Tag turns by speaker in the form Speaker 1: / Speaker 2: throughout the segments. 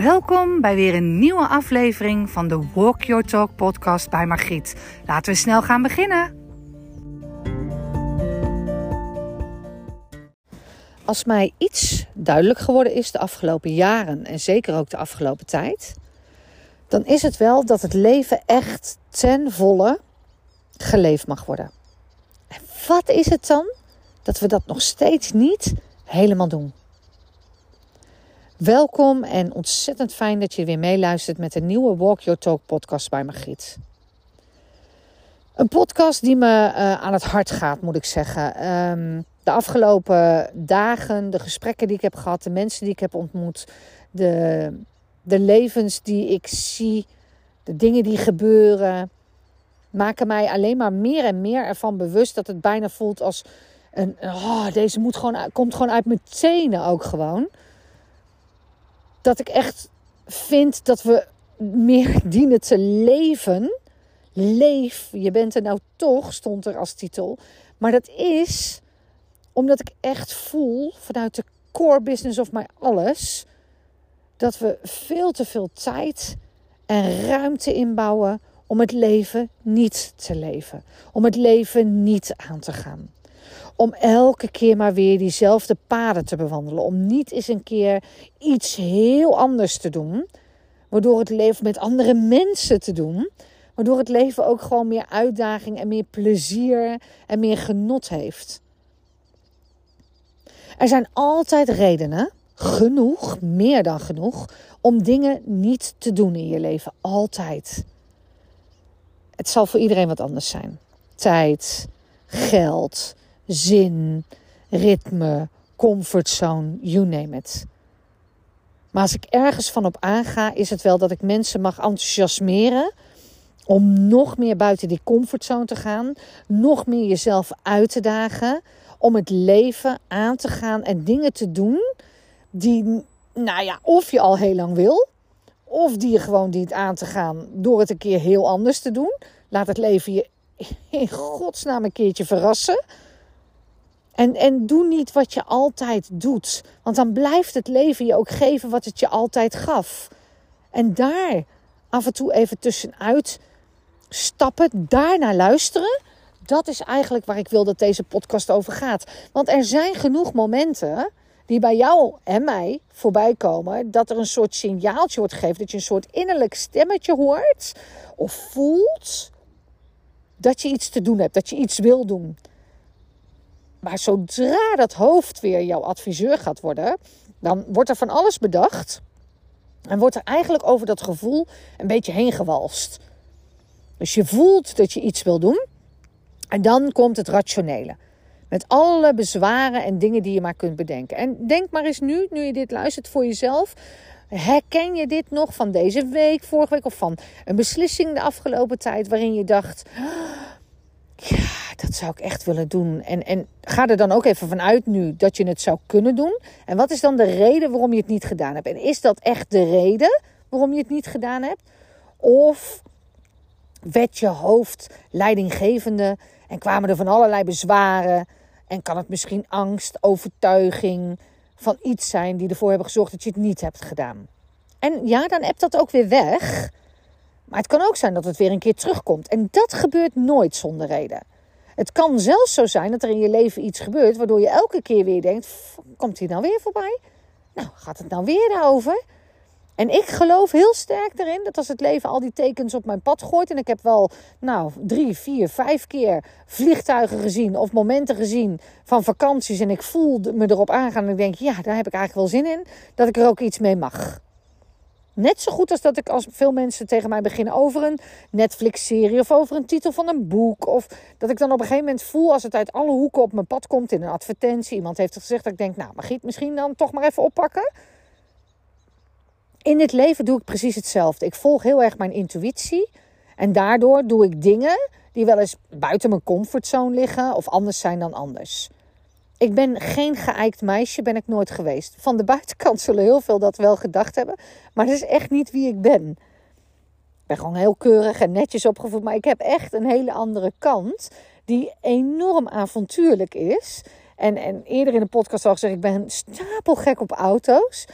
Speaker 1: Welkom bij weer een nieuwe aflevering van de Walk Your Talk podcast bij Margriet. Laten we snel gaan beginnen. Als mij iets duidelijk geworden is de afgelopen jaren en zeker ook de afgelopen tijd, dan is het wel dat het leven echt ten volle geleefd mag worden. En wat is het dan dat we dat nog steeds niet helemaal doen? Welkom en ontzettend fijn dat je weer meeluistert met de nieuwe Walk Your Talk podcast bij Margriet. Een podcast die me uh, aan het hart gaat, moet ik zeggen. Um, de afgelopen dagen, de gesprekken die ik heb gehad, de mensen die ik heb ontmoet, de, de levens die ik zie, de dingen die gebeuren, maken mij alleen maar meer en meer ervan bewust dat het bijna voelt als een. Oh, deze moet gewoon, komt gewoon uit mijn tenen ook gewoon dat ik echt vind dat we meer dienen te leven. Leef, je bent er nou toch, stond er als titel. Maar dat is omdat ik echt voel vanuit de core business of my alles. Dat we veel te veel tijd en ruimte inbouwen om het leven niet te leven. Om het leven niet aan te gaan om elke keer maar weer diezelfde paden te bewandelen. Om niet eens een keer iets heel anders te doen. Waardoor het leven met andere mensen te doen. Waardoor het leven ook gewoon meer uitdaging en meer plezier en meer genot heeft. Er zijn altijd redenen, genoeg, meer dan genoeg, om dingen niet te doen in je leven. Altijd. Het zal voor iedereen wat anders zijn. Tijd, geld, zin, ritme, comfortzone, you name it. Maar als ik ergens van op aanga, is het wel dat ik mensen mag enthousiasmeren om nog meer buiten die comfortzone te gaan, nog meer jezelf uit te dagen, om het leven aan te gaan en dingen te doen die, nou ja, of je al heel lang wil, of die je gewoon dient aan te gaan door het een keer heel anders te doen. Laat het leven je in godsnaam een keertje verrassen. En, en doe niet wat je altijd doet. Want dan blijft het leven je ook geven wat het je altijd gaf. En daar af en toe even tussenuit stappen, daarna luisteren. Dat is eigenlijk waar ik wil dat deze podcast over gaat. Want er zijn genoeg momenten die bij jou en mij voorbij komen. Dat er een soort signaaltje wordt gegeven. Dat je een soort innerlijk stemmetje hoort. Of voelt. Dat je iets te doen hebt. Dat je iets wil doen. Maar zodra dat hoofd weer jouw adviseur gaat worden, dan wordt er van alles bedacht. En wordt er eigenlijk over dat gevoel een beetje heen gewalst. Dus je voelt dat je iets wil doen. En dan komt het rationele. Met alle bezwaren en dingen die je maar kunt bedenken. En denk maar eens nu, nu je dit luistert voor jezelf. Herken je dit nog van deze week, vorige week of van een beslissing de afgelopen tijd waarin je dacht: ja, dat zou ik echt willen doen. En, en ga er dan ook even vanuit nu dat je het zou kunnen doen. En wat is dan de reden waarom je het niet gedaan hebt? En is dat echt de reden waarom je het niet gedaan hebt? Of werd je hoofd leidinggevende en kwamen er van allerlei bezwaren? En kan het misschien angst, overtuiging van iets zijn die ervoor hebben gezorgd dat je het niet hebt gedaan? En ja, dan hebt dat ook weer weg. Maar het kan ook zijn dat het weer een keer terugkomt. En dat gebeurt nooit zonder reden. Het kan zelfs zo zijn dat er in je leven iets gebeurt waardoor je elke keer weer denkt: komt hij nou weer voorbij? Nou, gaat het nou weer daarover? En ik geloof heel sterk erin dat als het leven al die tekens op mijn pad gooit. En ik heb wel, nou, drie, vier, vijf keer vliegtuigen gezien of momenten gezien van vakanties. En ik voel me erop aangaan en ik denk, ja, daar heb ik eigenlijk wel zin in. Dat ik er ook iets mee mag. Net zo goed als dat ik als veel mensen tegen mij beginnen over een Netflix-serie of over een titel van een boek. Of dat ik dan op een gegeven moment voel als het uit alle hoeken op mijn pad komt in een advertentie. Iemand heeft het gezegd dat ik denk, nou, mag het misschien dan toch maar even oppakken? In dit leven doe ik precies hetzelfde. Ik volg heel erg mijn intuïtie. En daardoor doe ik dingen die wel eens buiten mijn comfortzone liggen of anders zijn dan anders. Ik ben geen geëikt meisje, ben ik nooit geweest. Van de buitenkant zullen heel veel dat wel gedacht hebben. Maar dat is echt niet wie ik ben. Ik ben gewoon heel keurig en netjes opgevoed. Maar ik heb echt een hele andere kant. Die enorm avontuurlijk is. En, en eerder in de podcast al gezegd, ik ben stapelgek op auto's.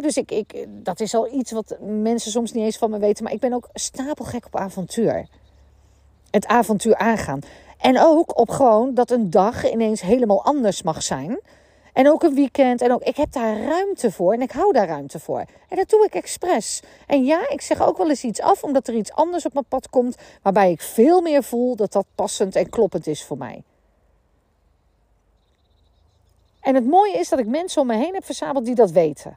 Speaker 1: Dus ik, ik, dat is al iets wat mensen soms niet eens van me weten. Maar ik ben ook stapelgek op avontuur. Het avontuur aangaan. En ook op gewoon dat een dag ineens helemaal anders mag zijn. En ook een weekend. En ook, ik heb daar ruimte voor en ik hou daar ruimte voor. En dat doe ik expres. En ja, ik zeg ook wel eens iets af omdat er iets anders op mijn pad komt. Waarbij ik veel meer voel dat dat passend en kloppend is voor mij. En het mooie is dat ik mensen om me heen heb verzameld die dat weten.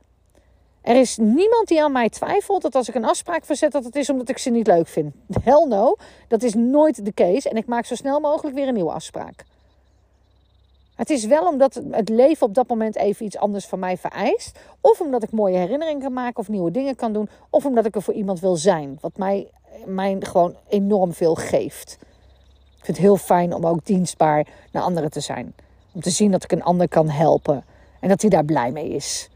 Speaker 1: Er is niemand die aan mij twijfelt dat als ik een afspraak verzet, dat het is omdat ik ze niet leuk vind. Hell no, dat is nooit de case. En ik maak zo snel mogelijk weer een nieuwe afspraak. Het is wel omdat het leven op dat moment even iets anders van mij vereist. Of omdat ik mooie herinneringen kan maken of nieuwe dingen kan doen. Of omdat ik er voor iemand wil zijn. Wat mij, mij gewoon enorm veel geeft. Ik vind het heel fijn om ook dienstbaar naar anderen te zijn. Om te zien dat ik een ander kan helpen. En dat hij daar blij mee is.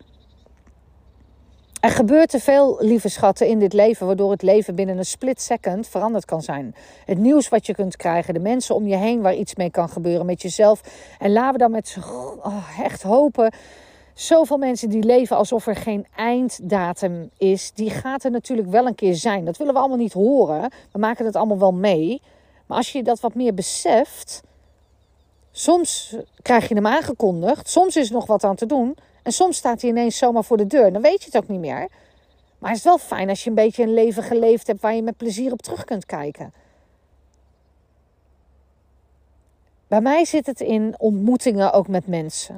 Speaker 1: Er gebeurt te veel, lieve schatten, in dit leven, waardoor het leven binnen een split second veranderd kan zijn. Het nieuws wat je kunt krijgen, de mensen om je heen waar iets mee kan gebeuren met jezelf. En laten we dan met oh, echt hopen. Zoveel mensen die leven alsof er geen einddatum is, die gaat er natuurlijk wel een keer zijn. Dat willen we allemaal niet horen. We maken het allemaal wel mee. Maar als je dat wat meer beseft, soms krijg je hem aangekondigd, soms is er nog wat aan te doen. En soms staat hij ineens zomaar voor de deur. Dan weet je het ook niet meer. Maar het is wel fijn als je een beetje een leven geleefd hebt waar je met plezier op terug kunt kijken. Bij mij zit het in ontmoetingen ook met mensen.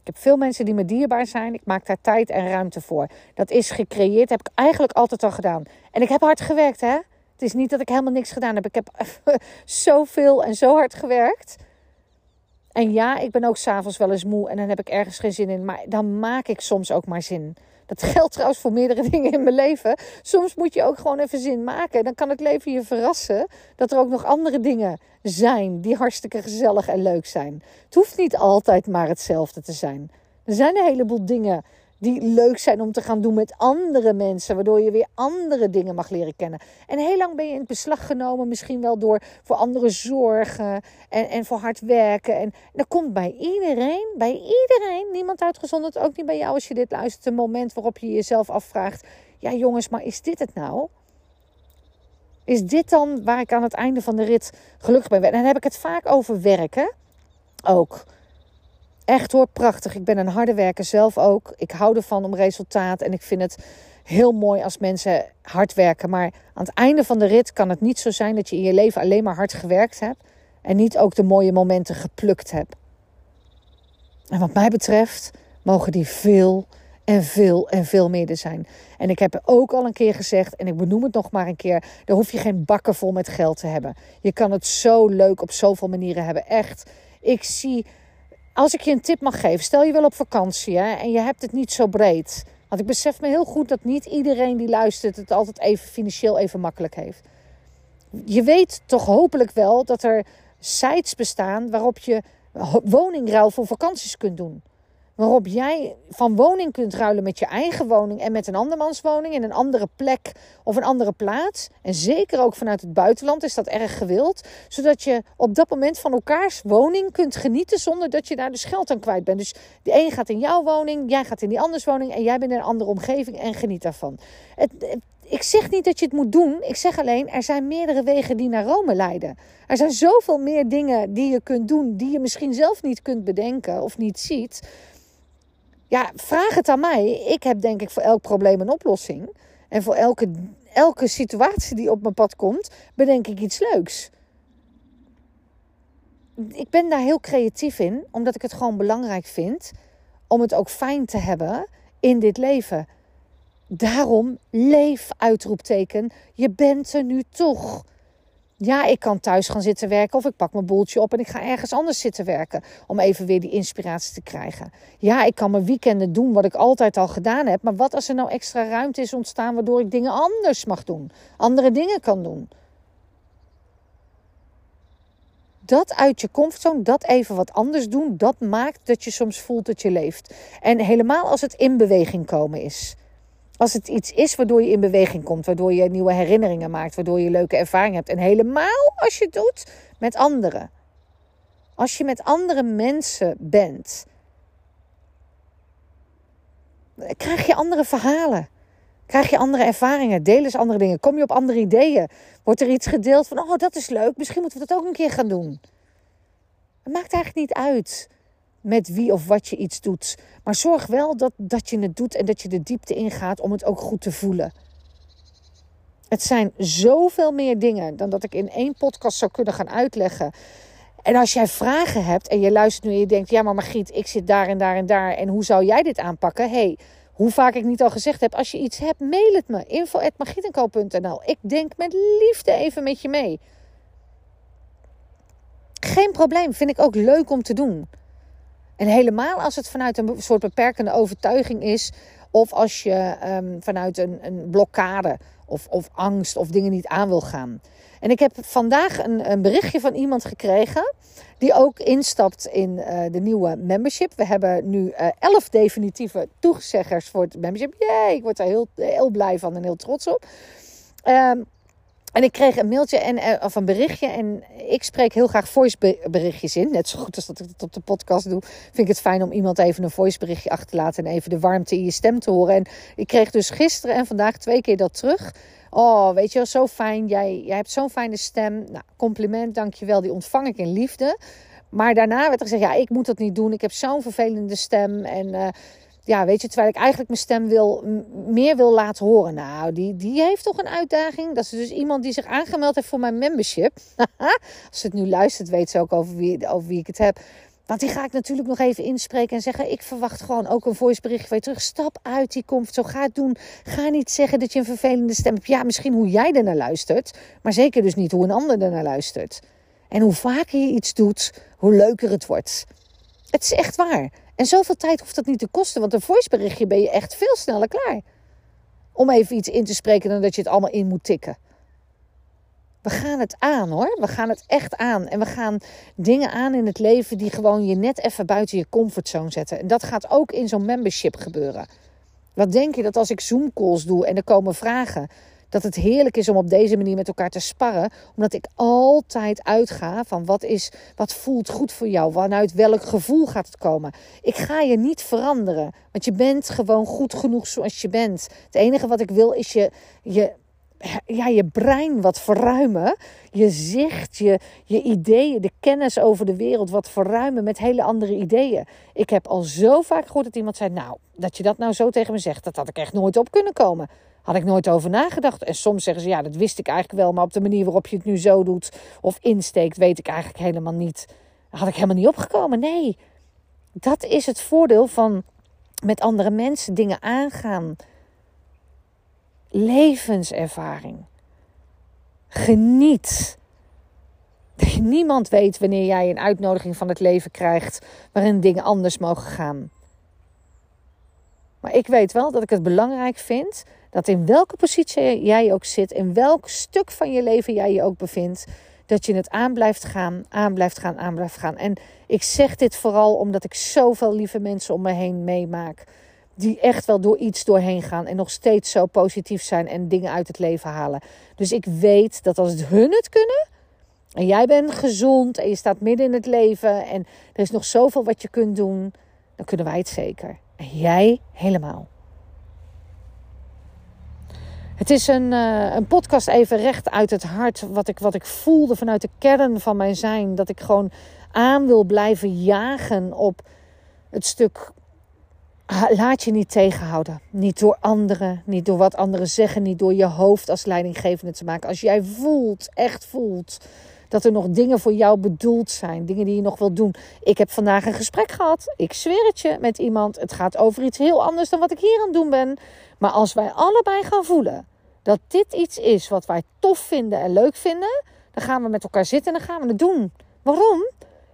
Speaker 1: Ik heb veel mensen die me dierbaar zijn. Ik maak daar tijd en ruimte voor. Dat is gecreëerd, heb ik eigenlijk altijd al gedaan. En ik heb hard gewerkt, hè? Het is niet dat ik helemaal niks gedaan heb. Ik heb zoveel en zo hard gewerkt. En ja, ik ben ook s'avonds wel eens moe en dan heb ik ergens geen zin in. Maar dan maak ik soms ook maar zin. Dat geldt trouwens voor meerdere dingen in mijn leven. Soms moet je ook gewoon even zin maken. Dan kan het leven je verrassen dat er ook nog andere dingen zijn die hartstikke gezellig en leuk zijn. Het hoeft niet altijd maar hetzelfde te zijn. Er zijn een heleboel dingen die leuk zijn om te gaan doen met andere mensen, waardoor je weer andere dingen mag leren kennen. En heel lang ben je in het beslag genomen, misschien wel door voor anderen zorgen en, en voor hard werken. En, en dat komt bij iedereen, bij iedereen, niemand uitgezonderd, ook niet bij jou als je dit luistert, een moment waarop je jezelf afvraagt: ja jongens, maar is dit het nou? Is dit dan waar ik aan het einde van de rit gelukkig ben? En dan heb ik het vaak over werken ook. Echt hoor, prachtig. Ik ben een harde werker zelf ook. Ik hou ervan om resultaat. En ik vind het heel mooi als mensen hard werken. Maar aan het einde van de rit kan het niet zo zijn dat je in je leven alleen maar hard gewerkt hebt. En niet ook de mooie momenten geplukt hebt. En wat mij betreft mogen die veel en veel en veel meer zijn. En ik heb ook al een keer gezegd, en ik benoem het nog maar een keer: daar hoef je geen bakken vol met geld te hebben. Je kan het zo leuk op zoveel manieren hebben. Echt, ik zie als ik je een tip mag geven, stel je wel op vakantie hè, en je hebt het niet zo breed. Want ik besef me heel goed dat niet iedereen die luistert het altijd even financieel even makkelijk heeft. Je weet toch hopelijk wel dat er sites bestaan waarop je woningruil voor vakanties kunt doen. Waarop jij van woning kunt ruilen met je eigen woning en met een andermans woning in een andere plek of een andere plaats. En zeker ook vanuit het buitenland is dat erg gewild. Zodat je op dat moment van elkaars woning kunt genieten zonder dat je daar dus geld aan kwijt bent. Dus de een gaat in jouw woning, jij gaat in die anders woning en jij bent in een andere omgeving en geniet daarvan. Het, ik zeg niet dat je het moet doen. Ik zeg alleen, er zijn meerdere wegen die naar Rome leiden. Er zijn zoveel meer dingen die je kunt doen, die je misschien zelf niet kunt bedenken of niet ziet. Ja, vraag het aan mij. Ik heb denk ik voor elk probleem een oplossing. En voor elke, elke situatie die op mijn pad komt, bedenk ik iets leuks. Ik ben daar heel creatief in, omdat ik het gewoon belangrijk vind om het ook fijn te hebben in dit leven. Daarom leef uitroepteken. Je bent er nu toch. Ja, ik kan thuis gaan zitten werken of ik pak mijn boeltje op en ik ga ergens anders zitten werken om even weer die inspiratie te krijgen. Ja, ik kan mijn weekenden doen wat ik altijd al gedaan heb, maar wat als er nou extra ruimte is ontstaan waardoor ik dingen anders mag doen, andere dingen kan doen? Dat uit je comfortzone, dat even wat anders doen, dat maakt dat je soms voelt dat je leeft. En helemaal als het in beweging komen is. Als het iets is waardoor je in beweging komt, waardoor je nieuwe herinneringen maakt, waardoor je leuke ervaringen hebt. En helemaal als je het doet met anderen. Als je met andere mensen bent. krijg je andere verhalen. Krijg je andere ervaringen, deel eens andere dingen, kom je op andere ideeën. Wordt er iets gedeeld van, oh dat is leuk, misschien moeten we dat ook een keer gaan doen. Het maakt eigenlijk niet uit met wie of wat je iets doet. Maar zorg wel dat, dat je het doet en dat je de diepte ingaat om het ook goed te voelen. Het zijn zoveel meer dingen dan dat ik in één podcast zou kunnen gaan uitleggen. En als jij vragen hebt en je luistert nu en je denkt: ja, maar Margriet, ik zit daar en daar en daar. En hoe zou jij dit aanpakken? hey, hoe vaak ik niet al gezegd heb: als je iets hebt, mail het me. info.margrietenko.nl. Ik denk met liefde even met je mee. Geen probleem, vind ik ook leuk om te doen. En helemaal als het vanuit een soort beperkende overtuiging is, of als je um, vanuit een, een blokkade of, of angst of dingen niet aan wil gaan. En ik heb vandaag een, een berichtje van iemand gekregen die ook instapt in uh, de nieuwe membership. We hebben nu uh, elf definitieve toezeggers voor het membership. Jee, ik word daar heel, heel blij van en heel trots op. Um, en ik kreeg een mailtje en, eh, of een berichtje. En ik spreek heel graag voice berichtjes in. Net zo goed als dat ik het op de podcast doe. Vind ik het fijn om iemand even een voice berichtje achter te laten. En even de warmte in je stem te horen. En ik kreeg dus gisteren en vandaag twee keer dat terug. Oh, weet je wel, zo fijn. Jij, jij hebt zo'n fijne stem. Nou, compliment, dankjewel. Die ontvang ik in liefde. Maar daarna werd er gezegd, ja, ik moet dat niet doen. Ik heb zo'n vervelende stem. En... Uh, ja, weet je, terwijl ik eigenlijk mijn stem wil, meer wil laten horen. Nou, die, die heeft toch een uitdaging. Dat is dus iemand die zich aangemeld heeft voor mijn membership. Als ze het nu luistert, weet ze ook over wie, over wie ik het heb. Want die ga ik natuurlijk nog even inspreken en zeggen: Ik verwacht gewoon ook een voiceberichtje van je terug. Stap uit die comfort. Zo ga het doen. Ga niet zeggen dat je een vervelende stem hebt. Ja, misschien hoe jij er naar luistert. Maar zeker dus niet hoe een ander er naar luistert. En hoe vaker je iets doet, hoe leuker het wordt. Het is echt waar. En zoveel tijd hoeft dat niet te kosten, want een voiceberichtje ben je echt veel sneller klaar. Om even iets in te spreken dan dat je het allemaal in moet tikken. We gaan het aan hoor. We gaan het echt aan. En we gaan dingen aan in het leven die gewoon je net even buiten je comfortzone zetten. En dat gaat ook in zo'n membership gebeuren. Wat denk je dat als ik Zoom calls doe en er komen vragen, dat het heerlijk is om op deze manier met elkaar te sparren. Omdat ik altijd uitga van wat, is, wat voelt goed voor jou. Vanuit welk gevoel gaat het komen. Ik ga je niet veranderen. Want je bent gewoon goed genoeg zoals je bent. Het enige wat ik wil is je, je, ja, je brein wat verruimen. Je zicht, je, je ideeën, de kennis over de wereld wat verruimen met hele andere ideeën. Ik heb al zo vaak gehoord dat iemand zei: Nou, dat je dat nou zo tegen me zegt, dat had ik echt nooit op kunnen komen. Had ik nooit over nagedacht. En soms zeggen ze, ja, dat wist ik eigenlijk wel. Maar op de manier waarop je het nu zo doet of insteekt, weet ik eigenlijk helemaal niet. Had ik helemaal niet opgekomen. Nee, dat is het voordeel van met andere mensen dingen aangaan. Levenservaring. Geniet. Niemand weet wanneer jij een uitnodiging van het leven krijgt waarin dingen anders mogen gaan. Maar ik weet wel dat ik het belangrijk vind dat in welke positie jij ook zit, in welk stuk van je leven jij je ook bevindt, dat je het aan blijft gaan, aan blijft gaan, aan blijft gaan. En ik zeg dit vooral omdat ik zoveel lieve mensen om me heen meemaak. Die echt wel door iets doorheen gaan en nog steeds zo positief zijn en dingen uit het leven halen. Dus ik weet dat als het hun het kunnen, en jij bent gezond en je staat midden in het leven en er is nog zoveel wat je kunt doen, dan kunnen wij het zeker. En jij helemaal. Het is een, uh, een podcast even recht uit het hart. Wat ik, wat ik voelde vanuit de kern van mijn zijn. Dat ik gewoon aan wil blijven jagen op het stuk. Laat je niet tegenhouden. Niet door anderen, niet door wat anderen zeggen, niet door je hoofd als leidinggevende te maken. Als jij voelt, echt voelt, dat er nog dingen voor jou bedoeld zijn, dingen die je nog wilt doen. Ik heb vandaag een gesprek gehad, ik zweer het je, met iemand. Het gaat over iets heel anders dan wat ik hier aan het doen ben. Maar als wij allebei gaan voelen dat dit iets is wat wij tof vinden en leuk vinden, dan gaan we met elkaar zitten en dan gaan we het doen. Waarom?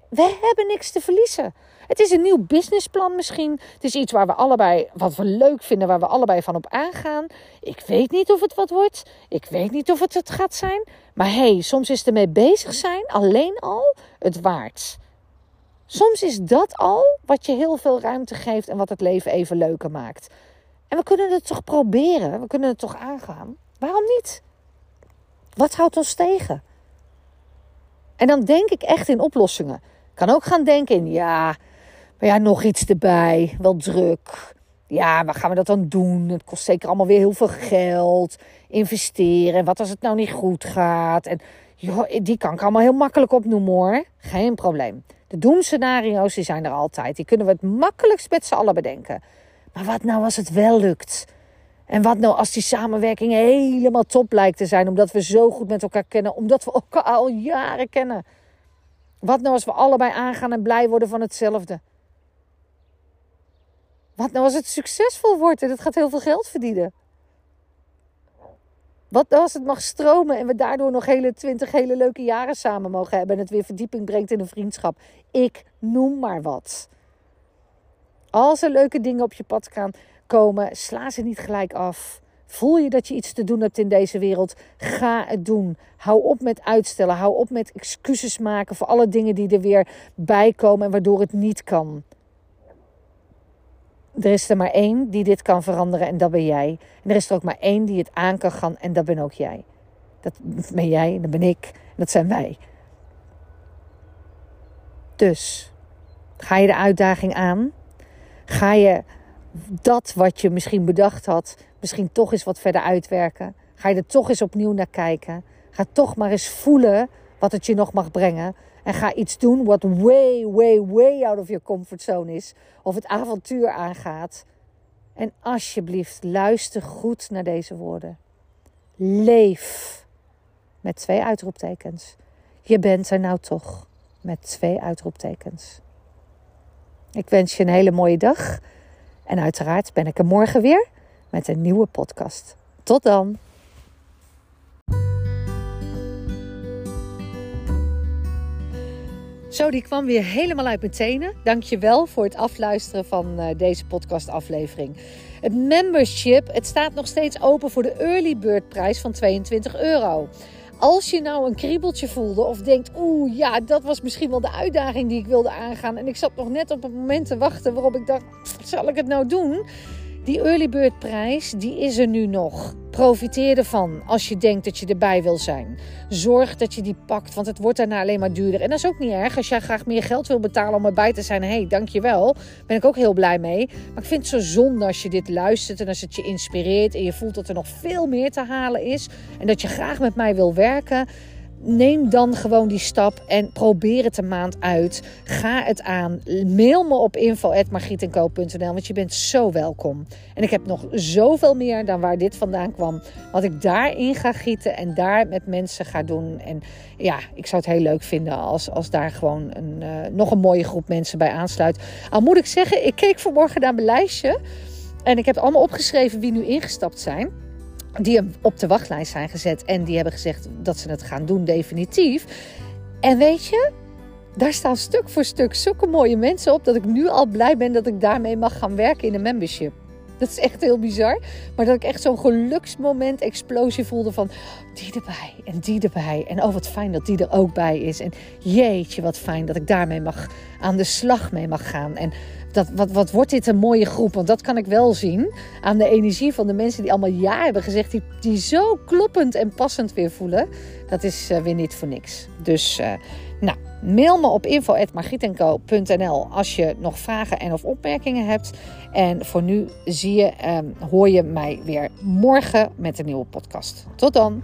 Speaker 1: We hebben niks te verliezen. Het is een nieuw businessplan misschien. Het is iets waar we allebei wat we leuk vinden, waar we allebei van op aangaan. Ik weet niet of het wat wordt. Ik weet niet of het het gaat zijn. Maar hey, soms is ermee bezig zijn alleen al het waard. Soms is dat al wat je heel veel ruimte geeft en wat het leven even leuker maakt. En we kunnen het toch proberen? We kunnen het toch aangaan? Waarom niet? Wat houdt ons tegen? En dan denk ik echt in oplossingen. Ik kan ook gaan denken in, ja, maar ja, nog iets erbij, wel druk. Ja, waar gaan we dat dan doen? Het kost zeker allemaal weer heel veel geld. Investeren. Wat als het nou niet goed gaat? En joh, die kan ik allemaal heel makkelijk opnoemen hoor. Geen probleem. De doemscenario's die zijn er altijd. Die kunnen we het makkelijkst met z'n allen bedenken. Maar wat nou als het wel lukt? En wat nou als die samenwerking helemaal top lijkt te zijn, omdat we zo goed met elkaar kennen, omdat we elkaar al jaren kennen? Wat nou als we allebei aangaan en blij worden van hetzelfde? Wat nou als het succesvol wordt en het gaat heel veel geld verdienen? Wat nou als het mag stromen en we daardoor nog hele twintig hele leuke jaren samen mogen hebben en het weer verdieping brengt in een vriendschap? Ik noem maar wat. Als er leuke dingen op je pad gaan komen, sla ze niet gelijk af. Voel je dat je iets te doen hebt in deze wereld? Ga het doen. Hou op met uitstellen. Hou op met excuses maken voor alle dingen die er weer bij komen en waardoor het niet kan. Er is er maar één die dit kan veranderen en dat ben jij. En er is er ook maar één die het aan kan gaan en dat ben ook jij. Dat ben jij dat ben ik dat zijn wij. Dus ga je de uitdaging aan? Ga je dat wat je misschien bedacht had, misschien toch eens wat verder uitwerken? Ga je er toch eens opnieuw naar kijken? Ga toch maar eens voelen wat het je nog mag brengen. En ga iets doen wat way, way, way out of your comfort zone is. Of het avontuur aangaat. En alsjeblieft, luister goed naar deze woorden. Leef. Met twee uitroeptekens. Je bent er nou toch. Met twee uitroeptekens. Ik wens je een hele mooie dag. En uiteraard ben ik er morgen weer met een nieuwe podcast. Tot dan. Zo, die kwam weer helemaal uit mijn tenen. Dank je wel voor het afluisteren van uh, deze podcastaflevering. Het membership, het staat nog steeds open voor de early bird prijs van 22 euro. Als je nou een kriebeltje voelde of denkt, oeh ja, dat was misschien wel de uitdaging die ik wilde aangaan. En ik zat nog net op het moment te wachten waarop ik dacht, zal ik het nou doen? Die early bird prijs, die is er nu nog. Profiteer ervan als je denkt dat je erbij wil zijn. Zorg dat je die pakt, want het wordt daarna alleen maar duurder. En dat is ook niet erg. Als jij graag meer geld wil betalen om erbij te zijn, hé, hey, dankjewel. Ben ik ook heel blij mee. Maar ik vind het zo zonde als je dit luistert en als het je inspireert en je voelt dat er nog veel meer te halen is. En dat je graag met mij wil werken neem dan gewoon die stap en probeer het een maand uit. Ga het aan. Mail me op info.margietenko.nl, want je bent zo welkom. En ik heb nog zoveel meer dan waar dit vandaan kwam. Wat ik daarin ga gieten en daar met mensen ga doen. En ja, ik zou het heel leuk vinden als, als daar gewoon een, uh, nog een mooie groep mensen bij aansluit. Al moet ik zeggen, ik keek vanmorgen naar mijn lijstje. En ik heb allemaal opgeschreven wie nu ingestapt zijn die op de wachtlijst zijn gezet en die hebben gezegd dat ze het gaan doen, definitief. En weet je, daar staan stuk voor stuk zulke mooie mensen op dat ik nu al blij ben dat ik daarmee mag gaan werken in een membership. Dat is echt heel bizar. Maar dat ik echt zo'n geluksmoment, explosie voelde van die erbij en die erbij. En oh wat fijn dat die er ook bij is. En jeetje wat fijn dat ik daarmee mag aan de slag mee mag gaan. En dat, wat, wat wordt dit een mooie groep? Want dat kan ik wel zien aan de energie van de mensen die allemaal ja hebben gezegd. Die, die zo kloppend en passend weer voelen. Dat is uh, weer niet voor niks. Dus uh, nou, mail me op info.margietenco.nl als je nog vragen en of opmerkingen hebt. En voor nu zie je, um, hoor je mij weer morgen met een nieuwe podcast. Tot dan!